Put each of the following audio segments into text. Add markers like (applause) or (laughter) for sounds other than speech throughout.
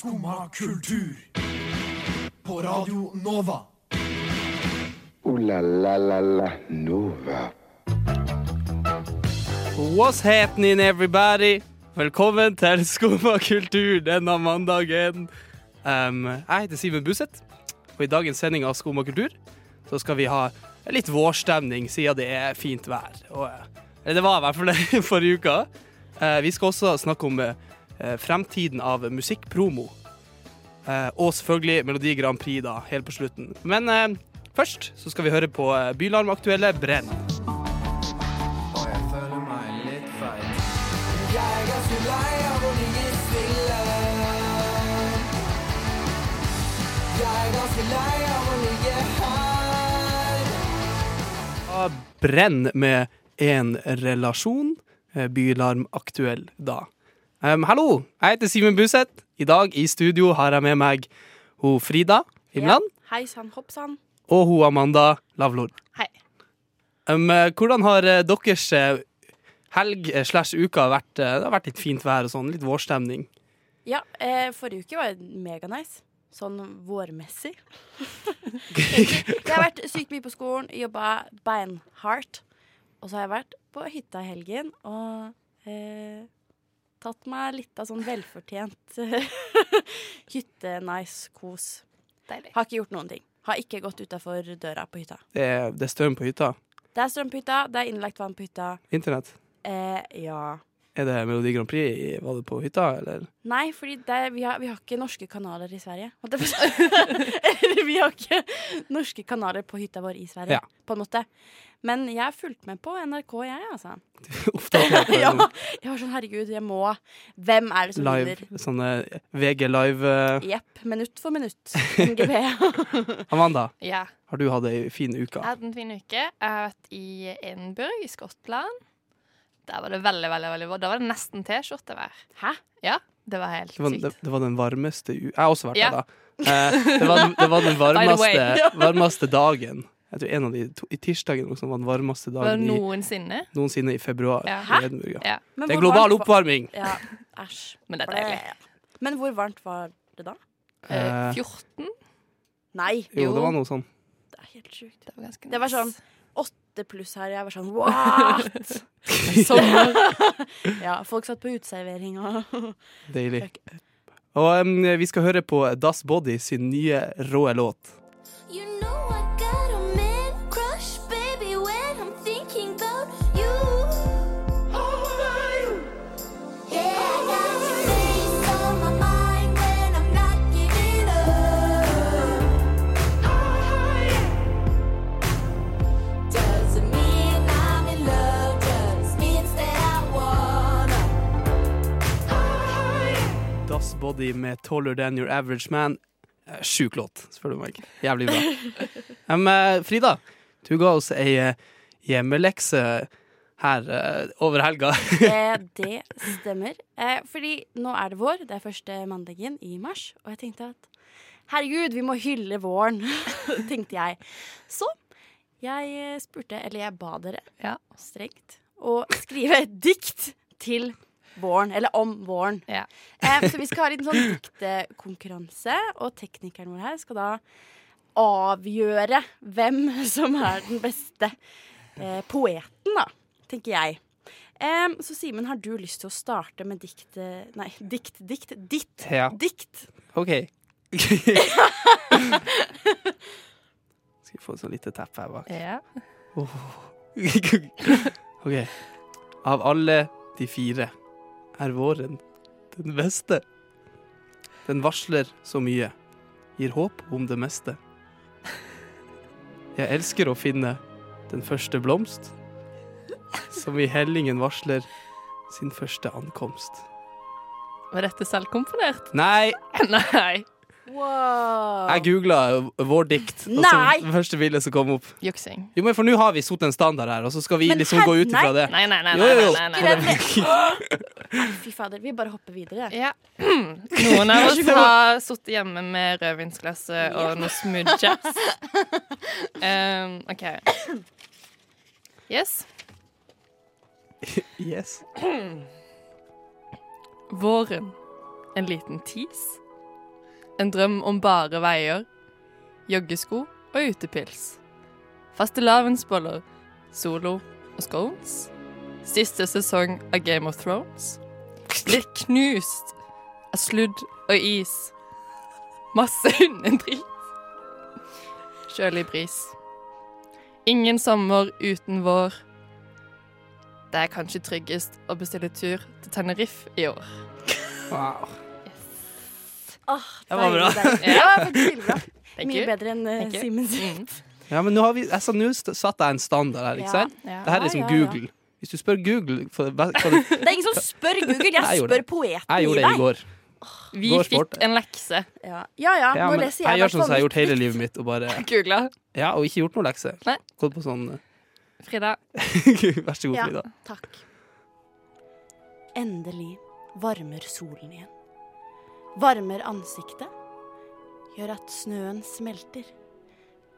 Skumma kultur. På Radio Nova. O-la-la-la-la Nova. What's happening, everybody? Velkommen til Skumma kultur denne mandagen. Um, jeg heter Simen Buseth, og i dagens sending av Skumma kultur så skal vi ha litt vårstemning siden det er fint vær. Og, eh, eller det var i hvert fall det forrige uka. Uh, vi skal også snakke om eh, fremtiden av musikkpromo. Eh, og selvfølgelig Melodi Grand Prix da, helt på slutten. Men eh, først så skal vi høre på eh, Bylarm-aktuelle Brenn. Brenn med en relasjon. eh, Bylarm aktuell da. Um, hallo, jeg heter Simen Buseth. I dag i studio har jeg med meg ho Frida Himland Hei sann, hopp sann. og ho Amanda Lavlor. Hei. Um, hvordan har eh, deres eh, helg slash uka vært? Det har vært litt fint vær og sånn, litt vårstemning. Ja, eh, forrige uke var meganice. Sånn vårmessig. (laughs) jeg har vært sykt mye på skolen, jobba beinhardt. Og så har jeg vært på hytta i helgen og eh, tatt meg litt av sånn velfortjent (laughs) hytte-nice-kos. Deilig. Har ikke gjort noen ting. Har ikke gått utafor døra på hytta. Det er, det er strøm på hytta. Det er strøm på hytta, det er innlagt vann på hytta. Internett. Eh, ja. Er det Melodi Grand Prix? Var det på hytta, eller? Nei, er- vi, har, vi har ikke norske kanaler i Sverige. (laughs) Eller vi har ikke norske kanaler på hytta vår i Sverige, Ja. på en måte. Men jeg har fulgt med på NRK, jeg, altså. (laughs) Oppdatert på (laughs) ja, jeg var sånn, herregud, jeg må Hvem er det som live, vinner? sånne VG live. eh. Jepp, minutt for minutt. NGP. Amanda, Ja. har du hatt ei fin uke? Jeg har hatt en fin uke. Jeg har vært i Edinburgh i Skottland. Der var det veldig, veldig, veldig. Da var det nesten T-skjortevær. Hæ? Ja, det var helt Det var, sykt. det var den varmeste u... Jeg har også vært Ja. der, da. Eh, det, var, den- det var den (laughs) varmeste, varmeste (laughs) dagen. Jeg tror en av de to, I tirsdagen også, var den varmeste dagen Var det dagen i, noensinne? noensinne i februar. Ja. i Edinburgh, ja. Det er global oppvarming. Ja, æsj. men det er deilig. Men hvor varmt var det da? Eh, Eh, 14? Nei, Jo, Jo. det var noe sånn. det er helt sjukt. Det var ganske Det var sånn åtte pluss her. Jeg var sånn what?! (laughs) Sommer. (laughs) (laughs) ja, folk satt på uteservering og (laughs) Deilig. Og um, vi skal høre på Das Body sin nye rå låt. You know Body med Taller Than Your Average Man. Eh, Sjuk låt, spør du meg. Jævlig bra. Eh, Frida, du ga oss ei eh, hjemmelekse her uh, over helga. Eh, (laughs) det stemmer. Eh, fordi nå er det vår. Det er første mandagen i mars. Og jeg tenkte at herregud, vi må hylle våren, (laughs) tenkte jeg. Så jeg spurte, eller jeg ba dere Ja. strengt, å skrive et dikt til våren. Eller om våren. Ja. Eh, så vi skal ha en liten sånn diktekonkurranse, og teknikeren vår her skal da avgjøre hvem som er den beste eh, poeten, da, tenker jeg. Eh, så Simen, har du lyst til å starte med dikt eh, Nei, dikt, dikt, ditt Ja. dikt. OK. (laughs) Skal vi få et sånn lite teppe her bak. Ja. (laughs) OK. Av alle de fire er våren den beste. Den varsler så mye, gir håp om det meste. Jeg elsker å finne den første blomst, som i hellingen varsler sin første ankomst. Var dette selvkomponert? Nei, (laughs) Nei. Wow. jeg googla vår dikt, og så det første bildet som kom opp. Juksing. Jo, men For nå har vi satt en standard her, og så skal vi Men liksom gå ut ifra det. Nei, nei, nei. Nei, jo, jo. nei, nei, nei. Nei, (laughs) Fy fader, vi bare hopper videre. Ja. (clears throat) Noen av oss (laughs) har sittet hjemme med rødvinsglasset og noe smooth jazz. (laughs) Um, OK. Yes. Yes. Våren. En liten tis. En drøm om bare veier, joggesko og utepils. Fastelavnsboller, solo og scones. Siste sesong av Game of Thrones. Blir knust av sludd og is. Masse hundedrit. Kjølig bris. Ingen sommer uten vår. Det er kanskje tryggest å bestille tur til Tenerife i år. Wow. Åh, Det var bra. deilig. Ja, veldig bra. (laughs) Mye bedre enn uh, Simen sitt. Mm. Ja, men nå har vi altså, Nå satte jeg en standard her, ikke Ja. sant? Ja. Det her er liksom Ja, ja, ja. Google. Hvis du spør Google for, hva, hva, (laughs) Det er ingen som spør Google, jeg Jeg gjorde spør deg. Jeg gjorde det i går. Vi Går fikk en lekse. Ja ja, ja Ja, nå men leser jeg jeg. gjør sånn som jeg har gjort hele livet mitt, og bare (laughs) Googla. Ja, og ikke gjort noe lekse. Nei. Gått på sånn Frida. Vær så god, Ja. Frida. Takk. Endelig varmer solen igjen. Varmer ansiktet. Gjør at snøen smelter.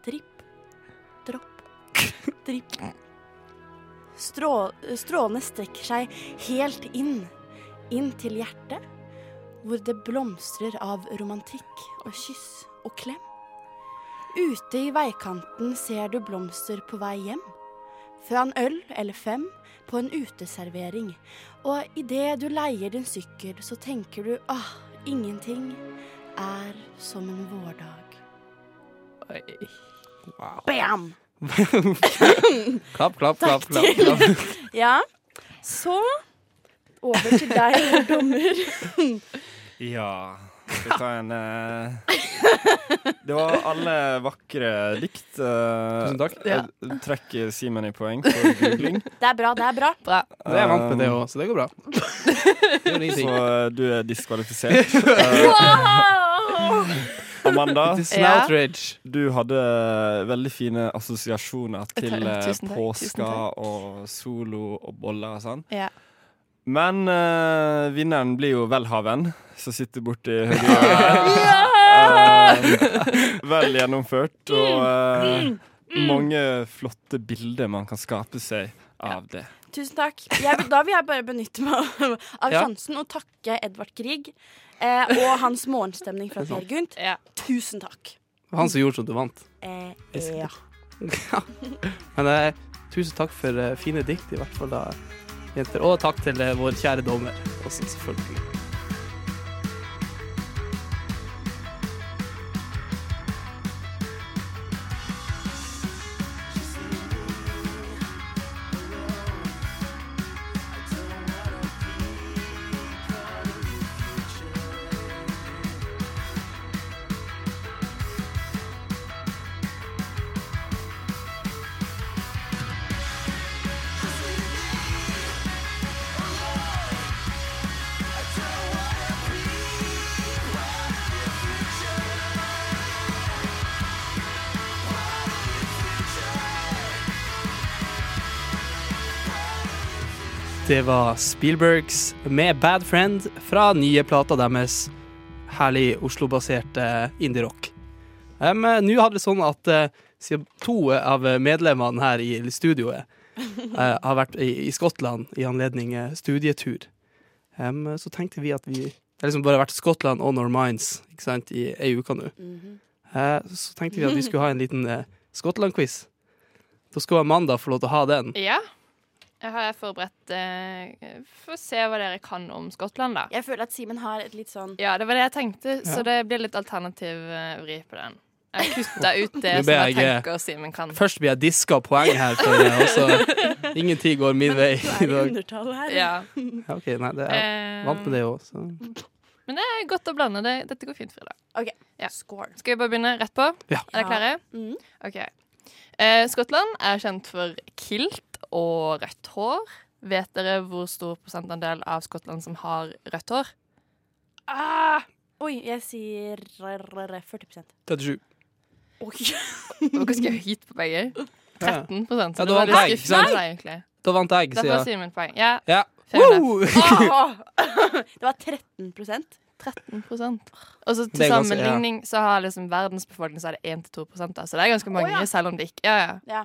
Dripp, dropp, dripp. Strå, strålene strekker seg helt inn. Inn til hjertet, hvor det blomstrer av romantikk og kyss og klem. Ute i veikanten ser du blomster på vei hjem. Fra en øl eller fem på en uteservering. Og idet du leier din sykkel, så tenker du ah, ingenting er som en vårdag. Wow. Bam! (laughs) Klapp, klapp, klapp. Klapp, til. klapp. (laughs) Ja, så over til deg, dommer. Ja vi ta en uh... Det var alle vakre dikt. Uh, Tusen takk. Jeg trekker Simen i poeng for googling. Det er bra, det er bra. Bra. Det er jeg vant med det òg, så det går bra. (laughs) Det Så eh, du er diskvalifisert. (laughs) Eh, Wow! Amanda, Ja. du hadde veldig fine assosiasjoner til eh, påska og solo og boller og sånn. Ja. Men uh, vinneren blir jo Welhaven, som sitter borti høyre (laughs) uh, vel gjennomført, og uh, mange flotte bilder man kan skape seg av det. Tusen takk. Jeg, da vil jeg bare benytte meg av, av Ja. sjansen og takke Edvard Grieg eh, og hans morgenstemning fra Per Gynt. Ja. Tusen takk. Det var han som gjorde sånn at du vant. Eh, (laughs) ja. Men eh, tusen takk for eh, fine dikt, i hvert fall da, jenter. Og takk til eh, vår kjære dommer også, selvfølgelig. Det var Spielbergs med Bad Friend fra nye plata deres. Herlig Oslo-baserte indie-rock. Um, Nå hadde det sånn at uh, to av medlemmene her i studioet uh, (laughs) har vært i, i Skottland i anledning eh, studietur, um, så tenkte vi at vi Det har liksom bare vært Skottland on our minds ikke sant, i ei uke nå. Eh, så tenkte vi at vi skulle ha en liten Skottland-quiz. Da skulle Amanda få lov til å ha den. ja. Jeg har forberedt eh, For å se hva dere kan om Skottland, da. Jeg føler at Simen har et litt sånn Ja, det var det jeg tenkte, Ja. så det blir litt alternativ eh, vri på den. Jeg kutta ut det (laughs) som jeg jeg, eh, tenker Simen kan. Først blir jeg diska poeng her, for så (laughs) ingen tid går min vei Du i er i dag. undertall her. Ja. (laughs) Ja, OK, nei, det er Eh, vant med det òg, så Men det er godt å blande. Det, dette går fint, Frida. Ja. Score. Skal vi bare begynne rett på? Ja. Er dere klare? Mm. OK. Eh, Skottland er kjent for kilt og rødt hår. Vet dere hvor stor prosentandel av Skottland som har rødt hår? Ah! Oi, jeg sier r- r- 40% 37. Oi. (laughs) Det var ganske høyt på begge. 13 så Ja, det da var vant litt jeg, ikke sant? skuffende, egentlig. Da vant jeg, sier jeg. Simen poeng. Ja, Ja. (laughs) Ah! Det var 13% 13 Og så til ganske- sammenligning så har liksom verdens befolkning så er det 1-2 da, så det er ganske mange, ja. selv om det ikke Ja, ja.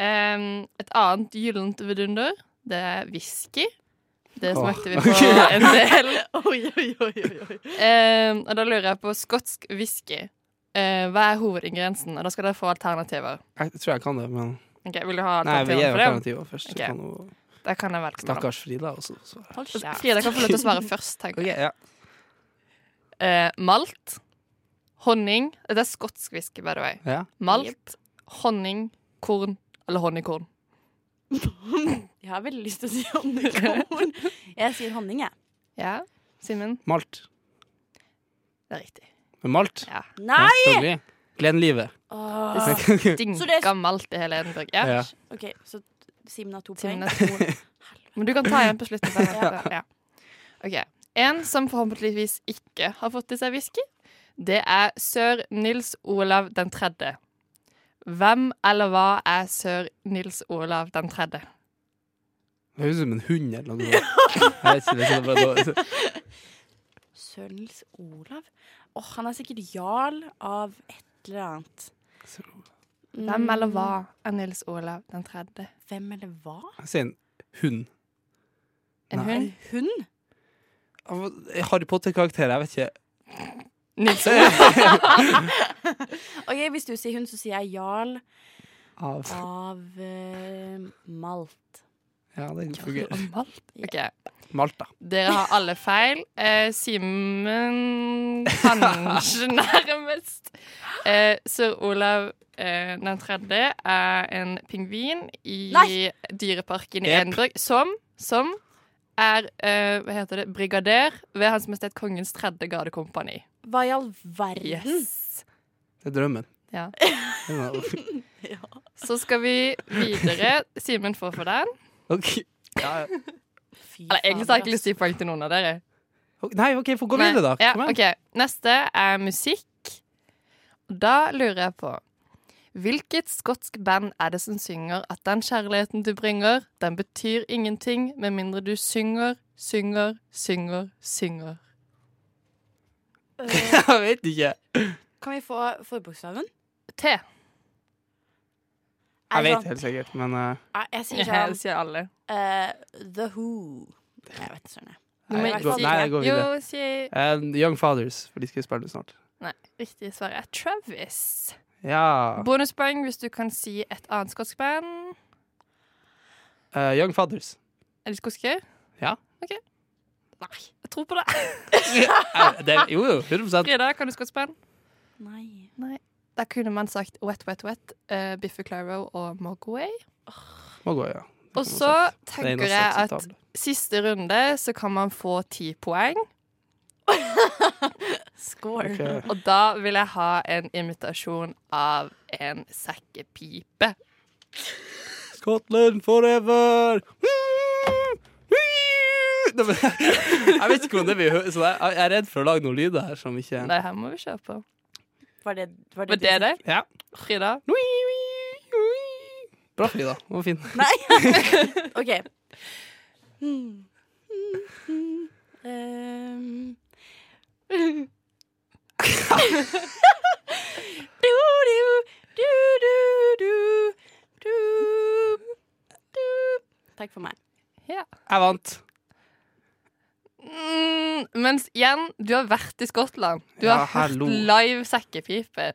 Em, et annet gyllent vidunder, det er whisky. Det smakte vi (laughs) på en del. (laughs) Oi, oi, oi, oi. Eh, og da lurer jeg på skotsk whisky. Uh, hva er hovedingrediensen? Og da skal dere få alternativer. Jeg tror jeg kan det, men okay, Vil du ha alternativer for det? alternativer først. Okay. Kan noe... Da kan jeg velge. Stakkars Frida også. Frida kan få lov til å svare først. tenker jeg. jeg. ja. uh, malt, honning Det er skotsk whisky, by the way. ja. Malt, honning, korn eller honningkorn. Jeg har veldig lyst til å si honningkorn. Jeg sier honning, jeg. Ja, Simen? Malt. Det er riktig. Med malt? Ja. Nei! Glenn livet. Åh. Det (laughs) Så det- stinker malt i hele Edenburg. Ja. Ja. OK, så Simen har to poeng. Simen har to. Men du kan ta igjen på slutten. (laughs) Ja. Ok. En som forhåpentligvis ikke har fått i seg whisky, det er sør Nils Olav den tredje. Hvem eller hva er sør Nils Olav den tredje? Det høres ut som en hund eller noe. (laughs) Jeg vet ikke, det er bare dårlig. Sør Nils Olav? Åh, han er sikkert jarl av et eller annet. Hvem eller hva Mm, er Nils Olav den tredje? Hvem eller hva? Jeg sier en hund. En Nei. hund? Hund? Harry Potter-karakter, jeg vet ikke. Nils (laughs) OK, hvis du sier hun, så sier jeg jarl Av av uh, Malt. Ja, det fungerer. Malt? Ok, Malta. Dere har alle feil. Eh, Simen kanskje (laughs) nærmest. Eh, Sir Olav eh, den tredje er en pingvin i Nei! dyreparken i. Edinburgh som, som er eh, hva heter det, brigader ved Hans Majestet Kongens tredje gardekompani. Hva i all verden? Yes. Det er drømmen. (laughs) Ja. Så skal vi videre. Simen får for den. Ok. Ja. Fy Eller egentlig har jeg ikke lyst til å gi poeng til noen av dere. Nei, OK, få gå videre, da. Ja, Kom igjen. ok. Neste er musikk. Da lurer jeg på Hvilket skotsk band er det som synger at den kjærligheten du bringer, den betyr ingenting med mindre du synger, synger, synger, synger? Ass. Jeg vet ikke. Eh, Kan vi få forbokstaven? T. Jeg vet sånn- helt sikkert, men uh, Jeg, jeg sier sånn sier alle. eh, The Who. Jeg vet ikke sånn, jeg. Nei, jeg går Jo, videre. si Eh, Young Fathers, for de skal spille snart. Nei, riktig svar er Travis. Ja. Bonuspoeng hvis du kan si et annet skotsk band. Eh, Young Fathers. Er de skotske? Ja. OK. Nei, jeg tror på det. (laughs) Eh, det, jo, jo, 100 Frida, kan du skotsk spenn? Nei. Da kunne man sagt Wet, Wet, Wet, uh, Biffy Clyro og Mogway. Mogway, ja. Og så er tenker jeg at siste runde så kan man få ti poeng. (laughs) Score. Okay. Og da vil jeg ha en imitasjon av en sekkepipe. Scotland forever! (laughs) Nei, men, Jeg vet ikke om det blir så jeg jeg er redd for å lage noen lyder her som ikke Det her må vi kjøre på. Var det var Var det det? Ja. Frida? Bra, Frida. Den var fin. Nei. (laughs) OK. Hmm. Hmm. Hmm. Um. du, du, du, du, du, du, du. Takk for meg. Ja. Jeg vant. Mm, mens igjen, du har vært i Skottland. Du Ja, har hørt live sekkepipe.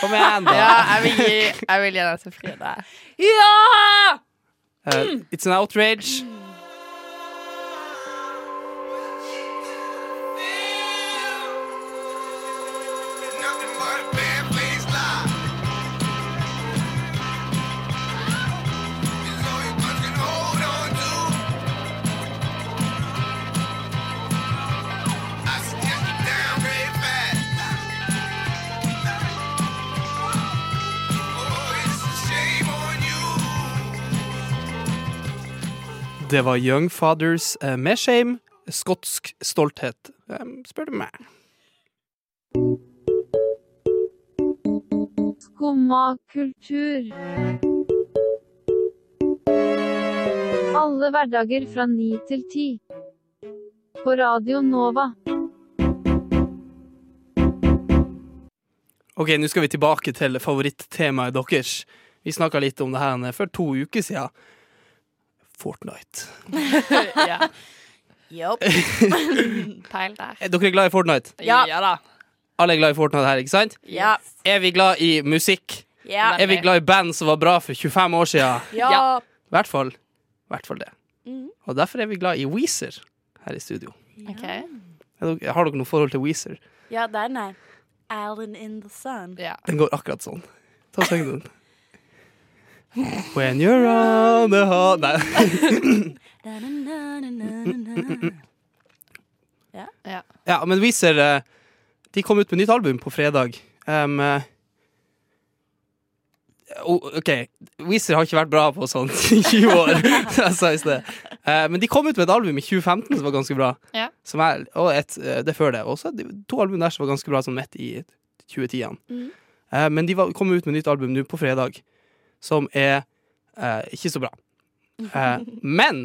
Kom igjen, da. (laughs) Ja, jeg vil gi, jeg vil gi den til Frida. Ja! Uh, it's an outrage. Det var Young Fathers eh, med shame. Skotsk stolthet, spør du meg. Skumma kultur. Alle hverdager fra ni til ti. På Radio Nova. Ok, nå skal vi tilbake til favorittemaet deres. Vi snakka litt om det her for to uker siden. Fortnite. (laughs) ja. Jopp. (laughs) Peil der. Er dere glad i Fortnite? Ja. da. Alle er glad i Fortnite her, ikke sant? Ja. Er vi glad i musikk? Ja. Er vi glad i band som var bra for 25 år siden? (laughs) Ja. Ja. I hvert fall, i hvert fall det. Mm. Og derfor er vi glad i Weezer her i studio. OK. Dere- Har dere noe forhold til Weezer? ja, den er Alan in the sun. Ja. Den går akkurat sånn. Ta og syng den. When you're on the hot Nei. (laughs) ja. Ja, men Weezer eh, De kom ut med nytt album på fredag. Um, OK, Weezer har ikke vært bra på sånn (laughs) 20 år, jeg sa i sted. Eh, men de kom ut med et album i 2015 som var ganske bra. Ja. Som er, og et, eh, det før det. Også to album der som var ganske bra sånn midt i 2010-ene. Mhm. Eh, men de var, kom ut med nytt album nå på fredag, som er eh, ikke så bra. Eh, (laughs) men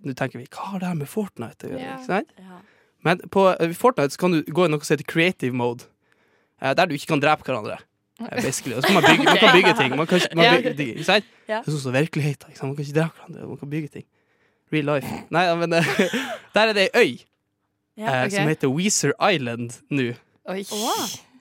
nå tenker vi, hva har det her med Fortnite å gjøre? Ja. Ikke sant? Ja. Men på eh, Fortnite så kan du gå i noe som heter creative mode. eh, der du ikke kan drepe hverandre. eh, basically. Og så kan man bygge, man kan bygge ting. Man kan, man (laughs) bygge, ting, ikke sant? Ja. Det er sånn som virkeligheten. Ikke sant? Man kan ikke drepe hverandre. Man kan bygge ting. Real life. (laughs) Nei, men eh, der er det ei øy Ja, eh, som heter Weezer Island nå. Oi.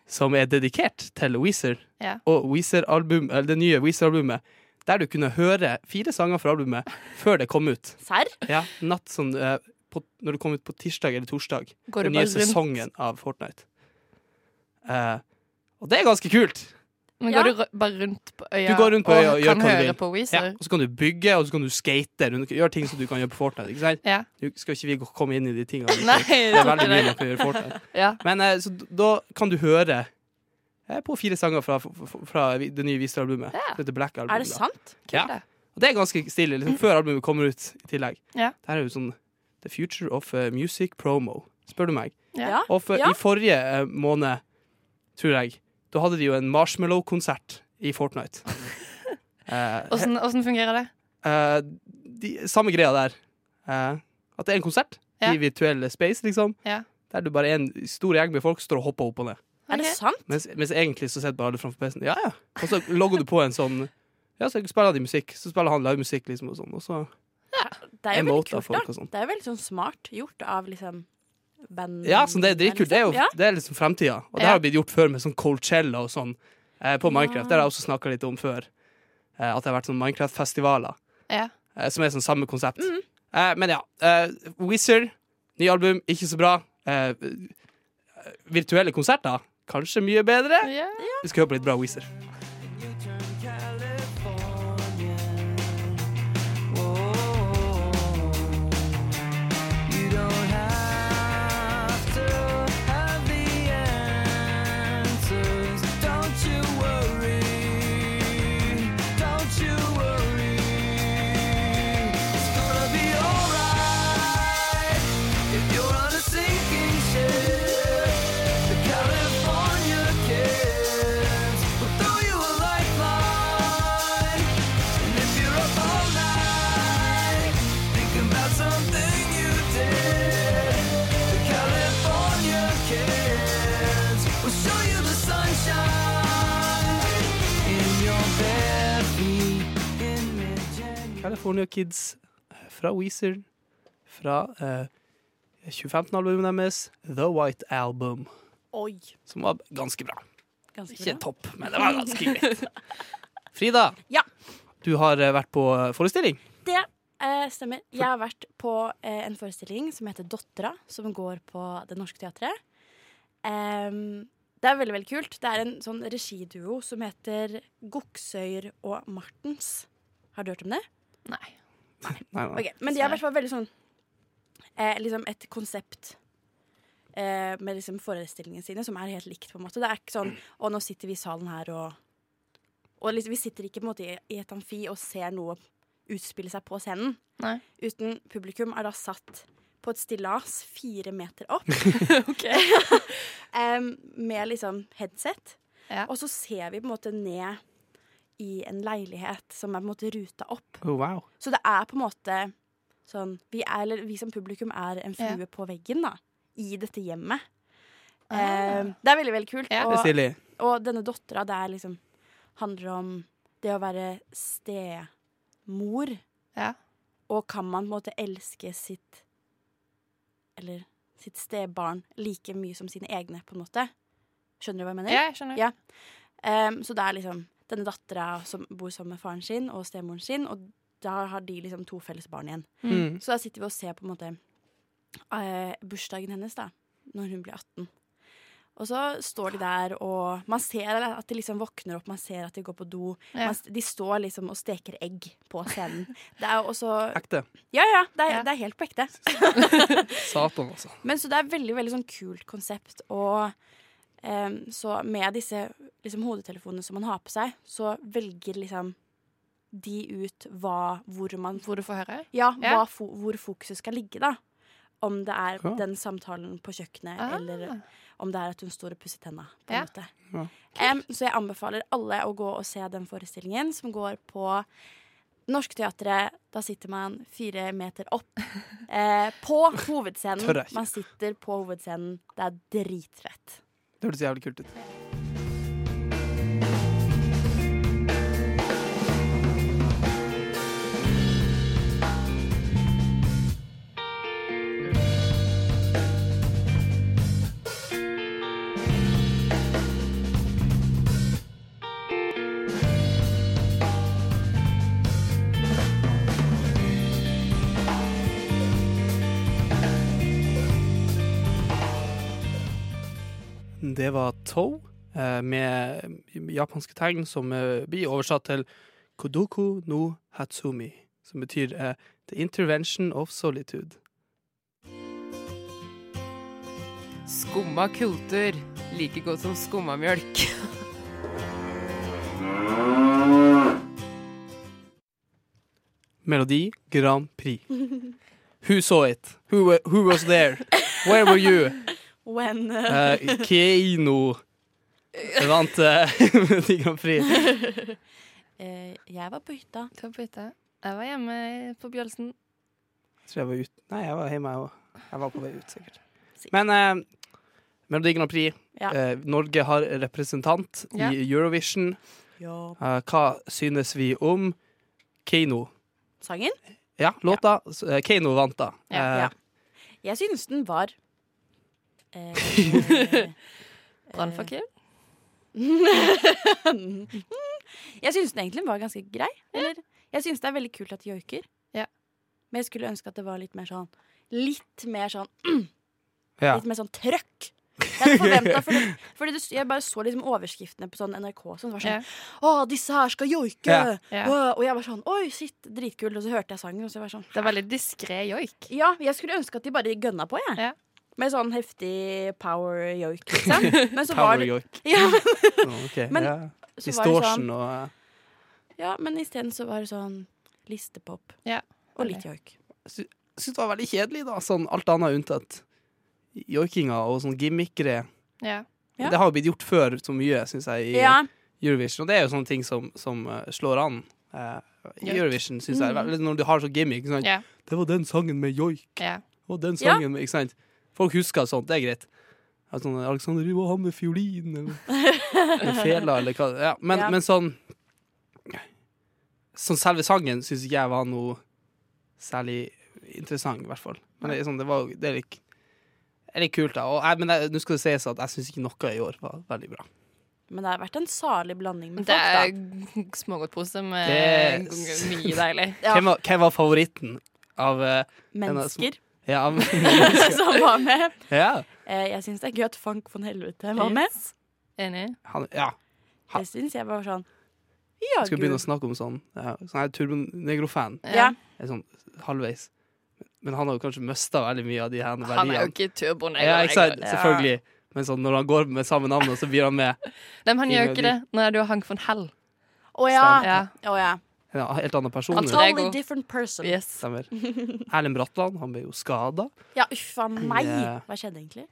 Som er dedikert til Weezer. Ja. Og Weezer-album, eller det nye Weezer-albumet. Der du kunne høre fire sanger fra albumet før det kom ut. Serr? Ja, natt sånn eh, på, Når det kom ut på tirsdag eller torsdag. Går Den nye sesongen av Fortnite. Eh, og det er ganske kult. Men Ja. går du bare rundt på øya Du går rundt på øya og gjør kan høre på på Ja, Weezer? og så kan du bygge, og så kan du skate. Du gjøre ting som du kan gjøre på Fortnite. Ikke sant? Ja. Du skal ikke vi komme inn i de tingene. Nei, det er veldig mye man kan gjøre på Fortnite. (laughs) Ja. Men eh, så da kan du høre eh, på fire sanger fra, fra, fra det nye Weezer-albumet. Ja. Det Black Album. Er det sant? Ja. Og det er ganske stilig, liksom før albumet kommer ut i tillegg. Ja. Det her er jo sånn The Future of uh, Music Promo, spør du meg. Ja. Og for, Ja. i forrige uh, måned, tror jeg, da hadde de jo en Marshmallow-konsert i Fortnite. (laughs) Eh, Åssen uh, fungerer det? Uh, de, samme greia der. Uh, at det er en konsert Ja. i virtuell space, liksom. Ja. Der du bare er en stor gjeng med folk står og hopper opp og ned. Er det sant? Mens, mens egentlig så sitter bare alle framfor PC-en. Ja, ja. Og så logger du på en sånn Ja, så spiller de musikk. Så spiller han livemusikk, liksom, og sånn. Og så Det er jo veldig kult, da. sånn. Det er jo veldig sånn smart gjort av liksom band... Ja, så det er dritkult. Det er jo Ja. det er liksom fremtida. Og det har blitt gjort før med sånn Coachella og sånn eh, på. Minecraft. Det har jeg også snakka litt om før. Eh, at det har vært sånn Minecraft-festivaler Ja. eh, som er sånn samme konsept. Mm. Eh, men ja. Eh, Wizard, ny album, ikke så bra. Eh, virtuelle konserter, kanskje mye bedre. Ja. Vi skal høre på litt bra Wizard. California Kids eh, fra Weezer. Fra eh, 2015-albumet deres, The White Album. Oi. Som var ganske bra. Ganske Ikke bra. topp, men det var ganske greit. (laughs) Frida, Ja. du har eh, vært på eh, forestilling. Det eh, stemmer. Jeg har vært på eh, en forestilling som heter Dottera, som går på Det Norske Teatret. Um, det er veldig veldig kult. Det er en sånn regiduo som heter Goksøyr og Martens. Har du hørt om det? Nei. Nei, nei. Ok, Men de har i hvert fall veldig sånn eh, Liksom et konsept eh, med liksom forestillingene sine som er helt likt, på en måte. Det er ikke sånn Å, nå sitter vi i salen her og Og liksom, vi sitter ikke på en måte i, et amfi og ser noe utspille seg på scenen. Nei. Uten publikum er da satt på et stillas fire meter opp (laughs) (laughs) OK. med liksom headset. Ja. Og så ser vi på en måte ned i en leilighet som er på en måte ruta opp. Oh, wow. Så det er på en måte sånn Vi, er, eller vi som publikum er en flue på veggen da i dette hjemmet. Ah. Em, det er veldig, veldig kult. Yeah. Er Og, og denne dattera, det er liksom handler om det å være stemor. Yeah. og kan man på en måte elske sitt Eller sitt stebarn like mye som sine egne, på en måte? Skjønner du hva jeg mener? Ja, jeg skjønner. Ja. Um, så det er liksom denne dattera som bor sammen med faren sin og stemoren sin, og da har de liksom to felles barn igjen. Mm. Så da sitter vi og ser på en måte uh, bursdagen hennes, da, når hun blir 18. Og så står de der, og man ser at de liksom våkner opp, man ser at de går på do. Ja. Man, de står liksom og steker egg på scenen. Det er jo også Ekte. Ja, ja, det er, Ja. det er helt på ekte. (laughs) Satan, altså. Men så det er veldig, veldig sånn kult konsept. Og så med disse liksom, hodetelefonene som man har på seg, så velger liksom de ut hva, hvor man Hvor du får høre? Ja, hva fo hvor fokuset skal ligge, da. Om det er Ja. den samtalen på kjøkkenet, Ah. eller om det er at hun står og pusser tenna. På en Ja. måte. Ja. Um, så jeg anbefaler alle å gå og se den forestillingen, som går på Norsk Teatret. Da sitter man fire meter opp eh, på hovedscenen. Man sitter på hovedscenen. Det er dritfett. Det hørtes jævlig kult ut. Det var Toe eh, med japanske tegn som eh, blir oversatt til Kodoku no Hatsumi, som betyr eh, The Intervention of Solitude. Skumma kultur. Like godt som skumma mjølk. Melodi Grand Prix. Who saw it? Who, who was there? Where were you? When uh, Keino (laughs) vant eh, (laughs) Melodi Grand Prix. Uh, (laughs) Jeg var på hytta. Du var på hytta. Jeg var hjemme på Bjølsen. tror jeg var ut. Nei, jeg var hjemme, jeg òg. Jeg var på vei ut, sikkert. Men uh, Melodi Grand Prix. Ja. Uh, Norge har representant Ja. i Eurovision. Ja. Eh, hva synes vi om Keiino? Sangen? Ja, låta. Eh, Keiino vant, da. Ja, Eh, ja. Jeg synes den var eh, (laughs) Brannfakkel. (laughs) jeg synes den egentlig var ganske grei. Eller? Jeg synes det er veldig kult at de joiker. Ja. Men jeg skulle ønske at det var litt mer sånn Litt mer sånn (clears throat) ja. Litt mer sånn trøkk. Jeg forventa, fordi, (laughs) fordi det, jeg bare så liksom overskriftene på sånn NRK som var sånn Ja. Å, disse her skal joike! Ja. Ja. Og jeg var sånn Oi, shit, dritkult. Og så hørte jeg sangen, og så var jeg sånn Det er veldig diskré joik. Ja, jeg skulle ønske at de bare gønna på, jeg. Ja. Med sånn heftig power yoik, liksom. (laughs) Men så var Power det York. ja, (laughs) (laughs) Men ja. så var det Distortion sånn, og eh, ja, men isteden så var det sånn listepop Ja. og litt joik. Jeg synes det var veldig kjedelig, da. Sånn alt annet unntatt joikinga og sånn gimmickere. Ja. Ja. Det har jo blitt gjort før så mye, syns jeg, i Ja, Eurovision. Og det er jo sånne ting som, som eh, slår an. Uh, I Eurovision, syns jeg. Eller Når du har sånn gimmick. Ikke sant? Ja. Det var den sangen med joik. Yeah. Og den sangen sangen med Ikke sant? Folk husker sånt, det er greit. Sånn, Alexander Riva, han med fiolin, eller, eller (laughs) fela, eller hva ja, men, Ja. men sånn Sånn selve sangen syns ikke jeg var noe særlig interessant, i hvert fall. Men det sånn, det var, det er litt, det er litt kult, da. Og jeg, men jeg- nå skal det sies at jeg syns ikke noe i år var veldig bra. men det har vært en salig blanding med Det folk, da. er smågodtpose med Det- mye deilig. Ja. Hvem, var, hvem var favoritten av uh, Mennesker Ja, men, (laughs) (laughs) som var med. ja, Eh, jeg syns det er gøy at Fank von Helvete var med. Enig. han, ja. Ha. Det syns jeg var sånn Ja, Skal vi begynne å snakke om sånn. Ja, sånn her Turbonegro-fan. Ja. er sånn halvveis. Men han har jo kanskje mista veldig mye av de her Han er jo verdiene. ikke turbonegro. Ja, ikke sant? Ja. Selvfølgelig. Men sånn, når han går med samme navn, så blir han med. Nei, men han gjør jo ikke det når du har Hank von Hell. Å ja. Ja. Å ja. En helt annen person. Altså, men- Totally Lego. different person. Yes. Stemmer. Erlend Bratland, han ble jo skada. Ja, uff a meg. Hva skjedde egentlig?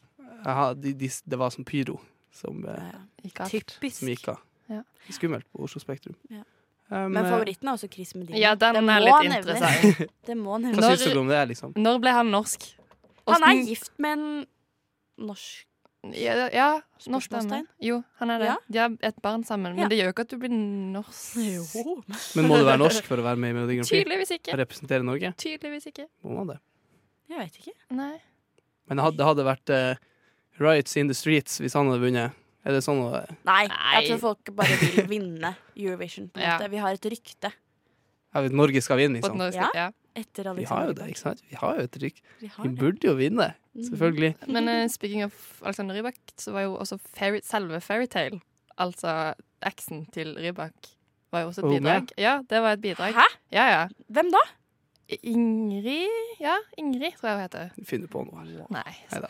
De, de, det var som pyro som, ja, Ja. Typisk. som gikk av. Ja. Skummelt på Oslo Spektrum. Ja. Um, Men eh, favoritten er også Chris Medina. Ja, den Det er litt interessant. (laughs) Det må nevnes. Hva syns du om det, liksom? Når ble han norsk? Han er gift med en norsk Ja, ja norsk dame. Jo, han er det. Ja. De har et barn sammen, men Ja. det gjør jo ikke at du blir norsk. Jo. Men må du være norsk for å være med i Melodi Grand Prix? Tydeligvis ikke. Representere Norge? Tydeligvis ikke. Må man det? Jeg vet ikke. Nei. Men det hadde, det hadde vært uh, riots in the streets hvis han hadde vunnet. Er det sånn å Nei, Nei. jeg tror folk bare vil vinne Eurovision. På Ja. måte. Vi har et rykte ja, Norge skal vinne, liksom? norsk, Ja. ja. etter Vi har jo det, ikke sant? Vi har jo et rykk. Vi Vi burde jo vinne, selvfølgelig. Men uh, speaking of Alexander Rybak, så var jo også fairy, selve Fairytale, altså eksen til Rybak, var jo også et bidrag. Ja, det var et bidrag. Hæ? Ja, ja. Hvem da? Ingrid Ja, Ingrid tror jeg hun heter. Finner på noe. Nei. da.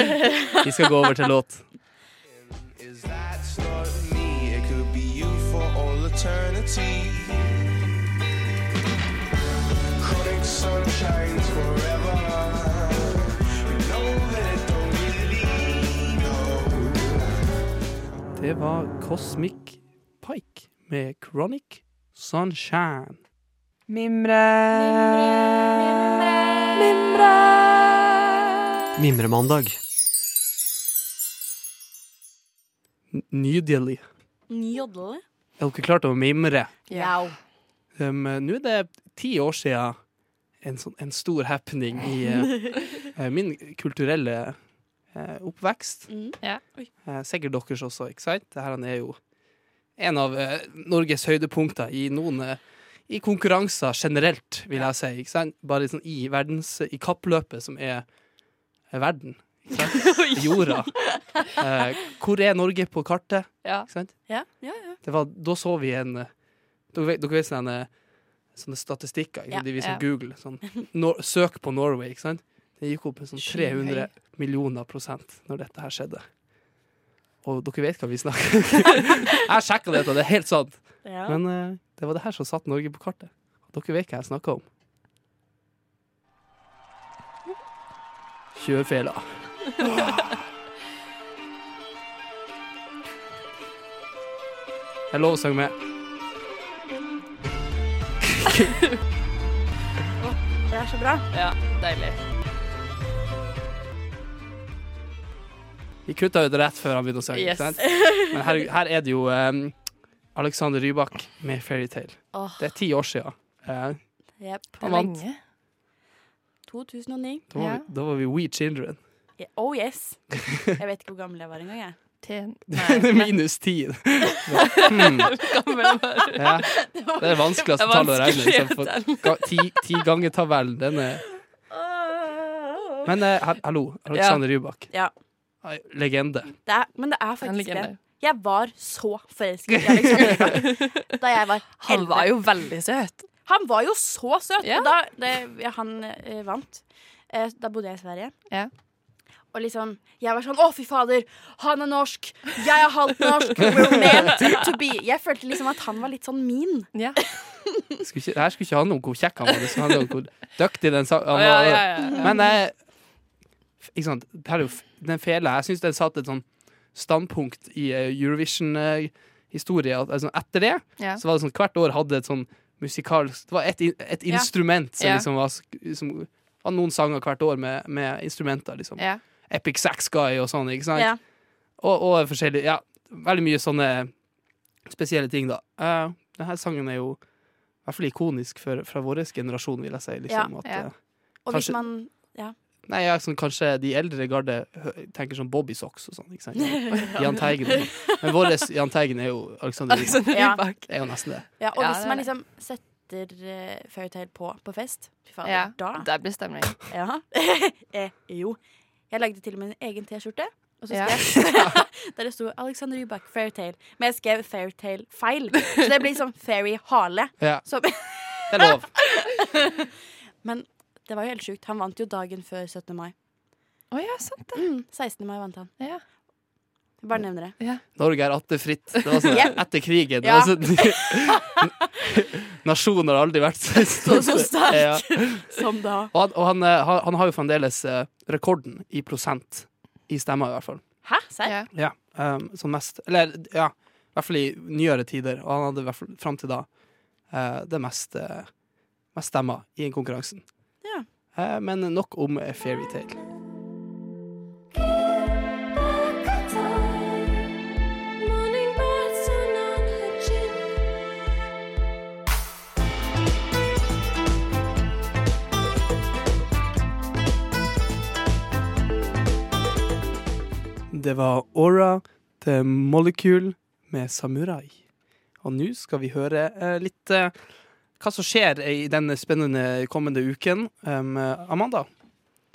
(laughs) Vi skal gå over til låt. Is that not me? It could be you for all eternity. Chronic sun shines forever. Det var Cosmic Pike med Chronic Sunshine. Mimre Mimre Mimremandag. N- Nydelig. Nydelig? Er dere klare til å mimre? Ja. Um, Nå er det ti år siden en, sånn, en stor happening i (laughs) eh, min kulturelle oppvekst. Mm. Ja. Eh, sikkert deres også, ikke sant? Dette er jo en av eh, Norges høydepunkter i noen eh, i konkurranser generelt, vil jeg si. Ikke sant? Bare sånn i verdens I kappløpet som er, er verden. Ikke sant? (laughs) Jorda. Eh, hvor er Norge på kartet? Ja. Ikke sant? Ja, ja, ja. Det var, da så vi en eh, Dere dere vet sånne, sånne statistikker ikke sant? De viser ja. Google. Sånn, no, søk på Norway, ikke sant? Det gikk opp med sånn 300 millioner prosent når dette her skjedde. Og dere vet hva vi snakker (laughs) Jeg sjekka dette, det er helt sant. ja. Men uh, det var det her som satte Norge på kartet. Og dere vet hva jeg snakker om. Kjørfela. Jeg lover å synge med. Det er så bra. ja. Deilig. Vi kutta ut rett før han begynte å synge. Yes. Men her, her er det jo um, Alexander Rybak med 'Fairytale'. Åh, Det er ti år siden. Uh, jep. Han vant. Lenge. 2009. da, var Ja. vi, da var vi We Children. Yeah. Oh yes. Jeg vet ikke hvor gammel jeg var engang. jeg. (laughs) Ten. Minus ti. (laughs) Hmm. Gammel var du. Ja. Det er vanskeligste er tallet å regne. liksom, ti, ti ganger tabellen, den er Men eh, hallo, Alexander Rybak. Ja. Ai, Legende. Det er, men det er faktisk det. Jeg var så forelsket i Alexander (laughs) da jeg var Han var jo veldig søt. Han var jo så søt! Ja. Og da det, ja, han eh, vant, eh, da bodde jeg i Sverige. Ja. Og liksom, jeg var sånn Å, fy fader! Han er norsk! Jeg er halvt norsk! We're meant to be. Jeg følte liksom at han var litt sånn min. Ja. Skulle ikke, her skulle ikke handle om hvor kjekk han var, det skulle handle om hvor dyktig den sa han Ja, var. ja, ja, ja. Men eh, ikke sant, jo den fela Jeg syns den satte et sånn standpunkt i eh, Eurovision-historie. altså, etter det Ja. så var det sånn hvert år hadde et sånn musikalsk Det var et, et instrument som liksom var som, hadde noen sanger hvert år med, med instrumenter, liksom. Epic Sax Guy og sånn, ikke sant? Ja. Og, og forskjellige Ja, veldig mye sånne spesielle ting, da. Uh, denne sangen er jo i hvert fall ikonisk for, fra vår generasjon, vil jeg si. Liksom, Ja, at, ja. Og Og hvis man Nei, ja, sånn, kanskje de eldre garde tenker sånn Bobby Socks og sånn. ikke sant? (laughs) Jahn Teigen. sånn. Men vår Jahn Teigen er jo Alexander Rybak. Ja. Er jo nesten det. Ja, og hvis man liksom setter uh, Fairytale på på fest Fy fader, Ja. da Det blir stemning. Ja. (laughs) eh, jo. Jeg lagde til og med en egen T-skjorte. Og så skrev jeg (laughs) Der det sto Alexander Rybak Fairytale. Men jeg skrev Fairytale feil. Så det blir sånn Fairy Hale. Ja, Som, det er lov. men det var jo helt sjukt. Han vant jo dagen før 17. mai. Å ja, sant det. Mm, 16. mai vant han. Ja. Jeg Bare nevner det. Norge er atter fritt. Det var sånn, yeah. Etter krigen. Ja. sånn, (laughs) Nasjonen har aldri vært så, (laughs) Så, så sterk Ja. som da. Og, han, og han, han, har- han har jo fremdeles eh, rekorden i prosent i stemmer, i hvert fall. Hæ? Serr? Ja. Ja, um, som mest Eller ja, i hvert fall i nyere tider. Og han hadde i hvert fall fram til da uh, det mest, uh, mest stemmer i konkurransen. Ja. Eh, men nok om eh, fairytale. Det var Aura til Molecule med Samurai. Og nå skal vi høre eh, litt hva som skjer i denne spennende kommende uken. Um, Amanda,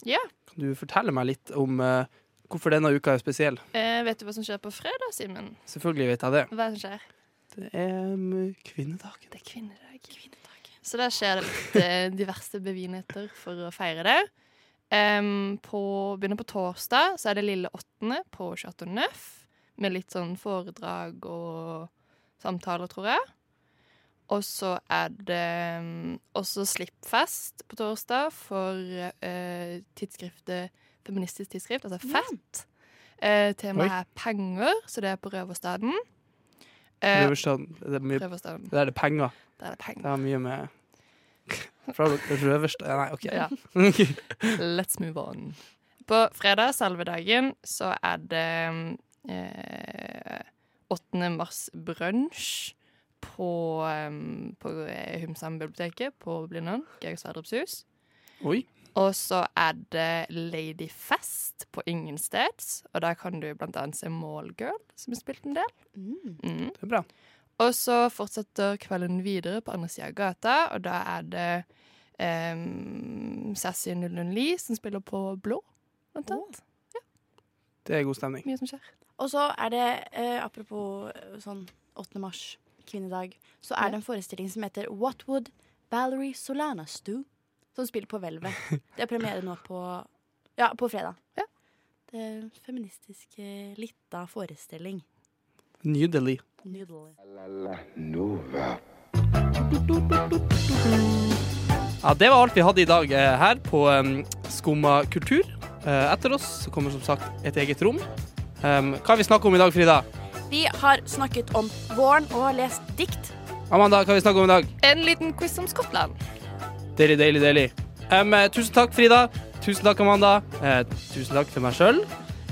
Ja. kan du fortelle meg litt om uh, hvorfor denne uka er spesiell? Eh, vet du hva som skjer på fredag, Simen? Selvfølgelig vet jeg det. Hva er det som skjer? Det er um, kvinnedagen. Det er kvinnedag. Så der skjer det litt eh, diverse begivenheter for å feire det. Um, på, begynner på torsdag, så er det lille åttende på Chateau Neuf. Med litt sånn foredrag og samtaler, tror jeg. Og så er det mm, også slippfest på torsdag for eh, tidsskriftet Feministisk tidsskrift, altså FETT. Eh, Oi. Temaet er penger, så det er på Røverstaden. Eh, Røverstaden. Det er mye Røverstaden. Der er det penger. Der er det penger. Det har mye med (laughs) Fra Røverstad Nei, OK. Ja. (laughs) Let's move on. På fredag, salvedagen, så er det eh, 8. mars brunsj på, um, på eh, Humsam-biblioteket på Blindern. Georg Sverdrups hus. Oi. Og så er det Ladyfest på Ingensteds, og der kan du blant annet se Mallgirl, som har spilt en del. Mm. Mm. Det er bra. Og så fortsetter kvelden videre på andre sida av gata, og da er det um, Sassy 009 som spiller på Blå, blant annet. Det er god stemning. Mye som skjer. Og så er det, eh, apropos eh, sånn 8. mars, kvinnedag, så er det en forestilling som heter What Would Valerie Solanas Do? Som spiller på Hvelvet. (laughs) Det er premiere nå på, ja, på fredag. Ja. Det er en feministisk eh, lita forestilling. Nydelig. Nydelig. La la Nova. Ja, Det var alt vi hadde i dag eh, her på um, Skumma kultur. Eh, etter oss så kommer som sagt et eget rom. Hva har vi snakket om i dag, Frida? Vi har snakket om våren og lest dikt. Amanda, hva har vi snakket om i dag? En liten quiz om Skottland. Deilig, deilig, deilig. Um, eh, tusen takk, Frida. Tusen takk, Amanda. Uh, tusen takk til meg sjøl.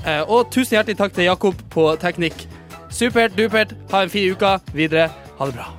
Uh, og tusen hjertelig takk til Jakob på teknikk. Supert, dupert. Ha en fin uke videre. Ha det bra.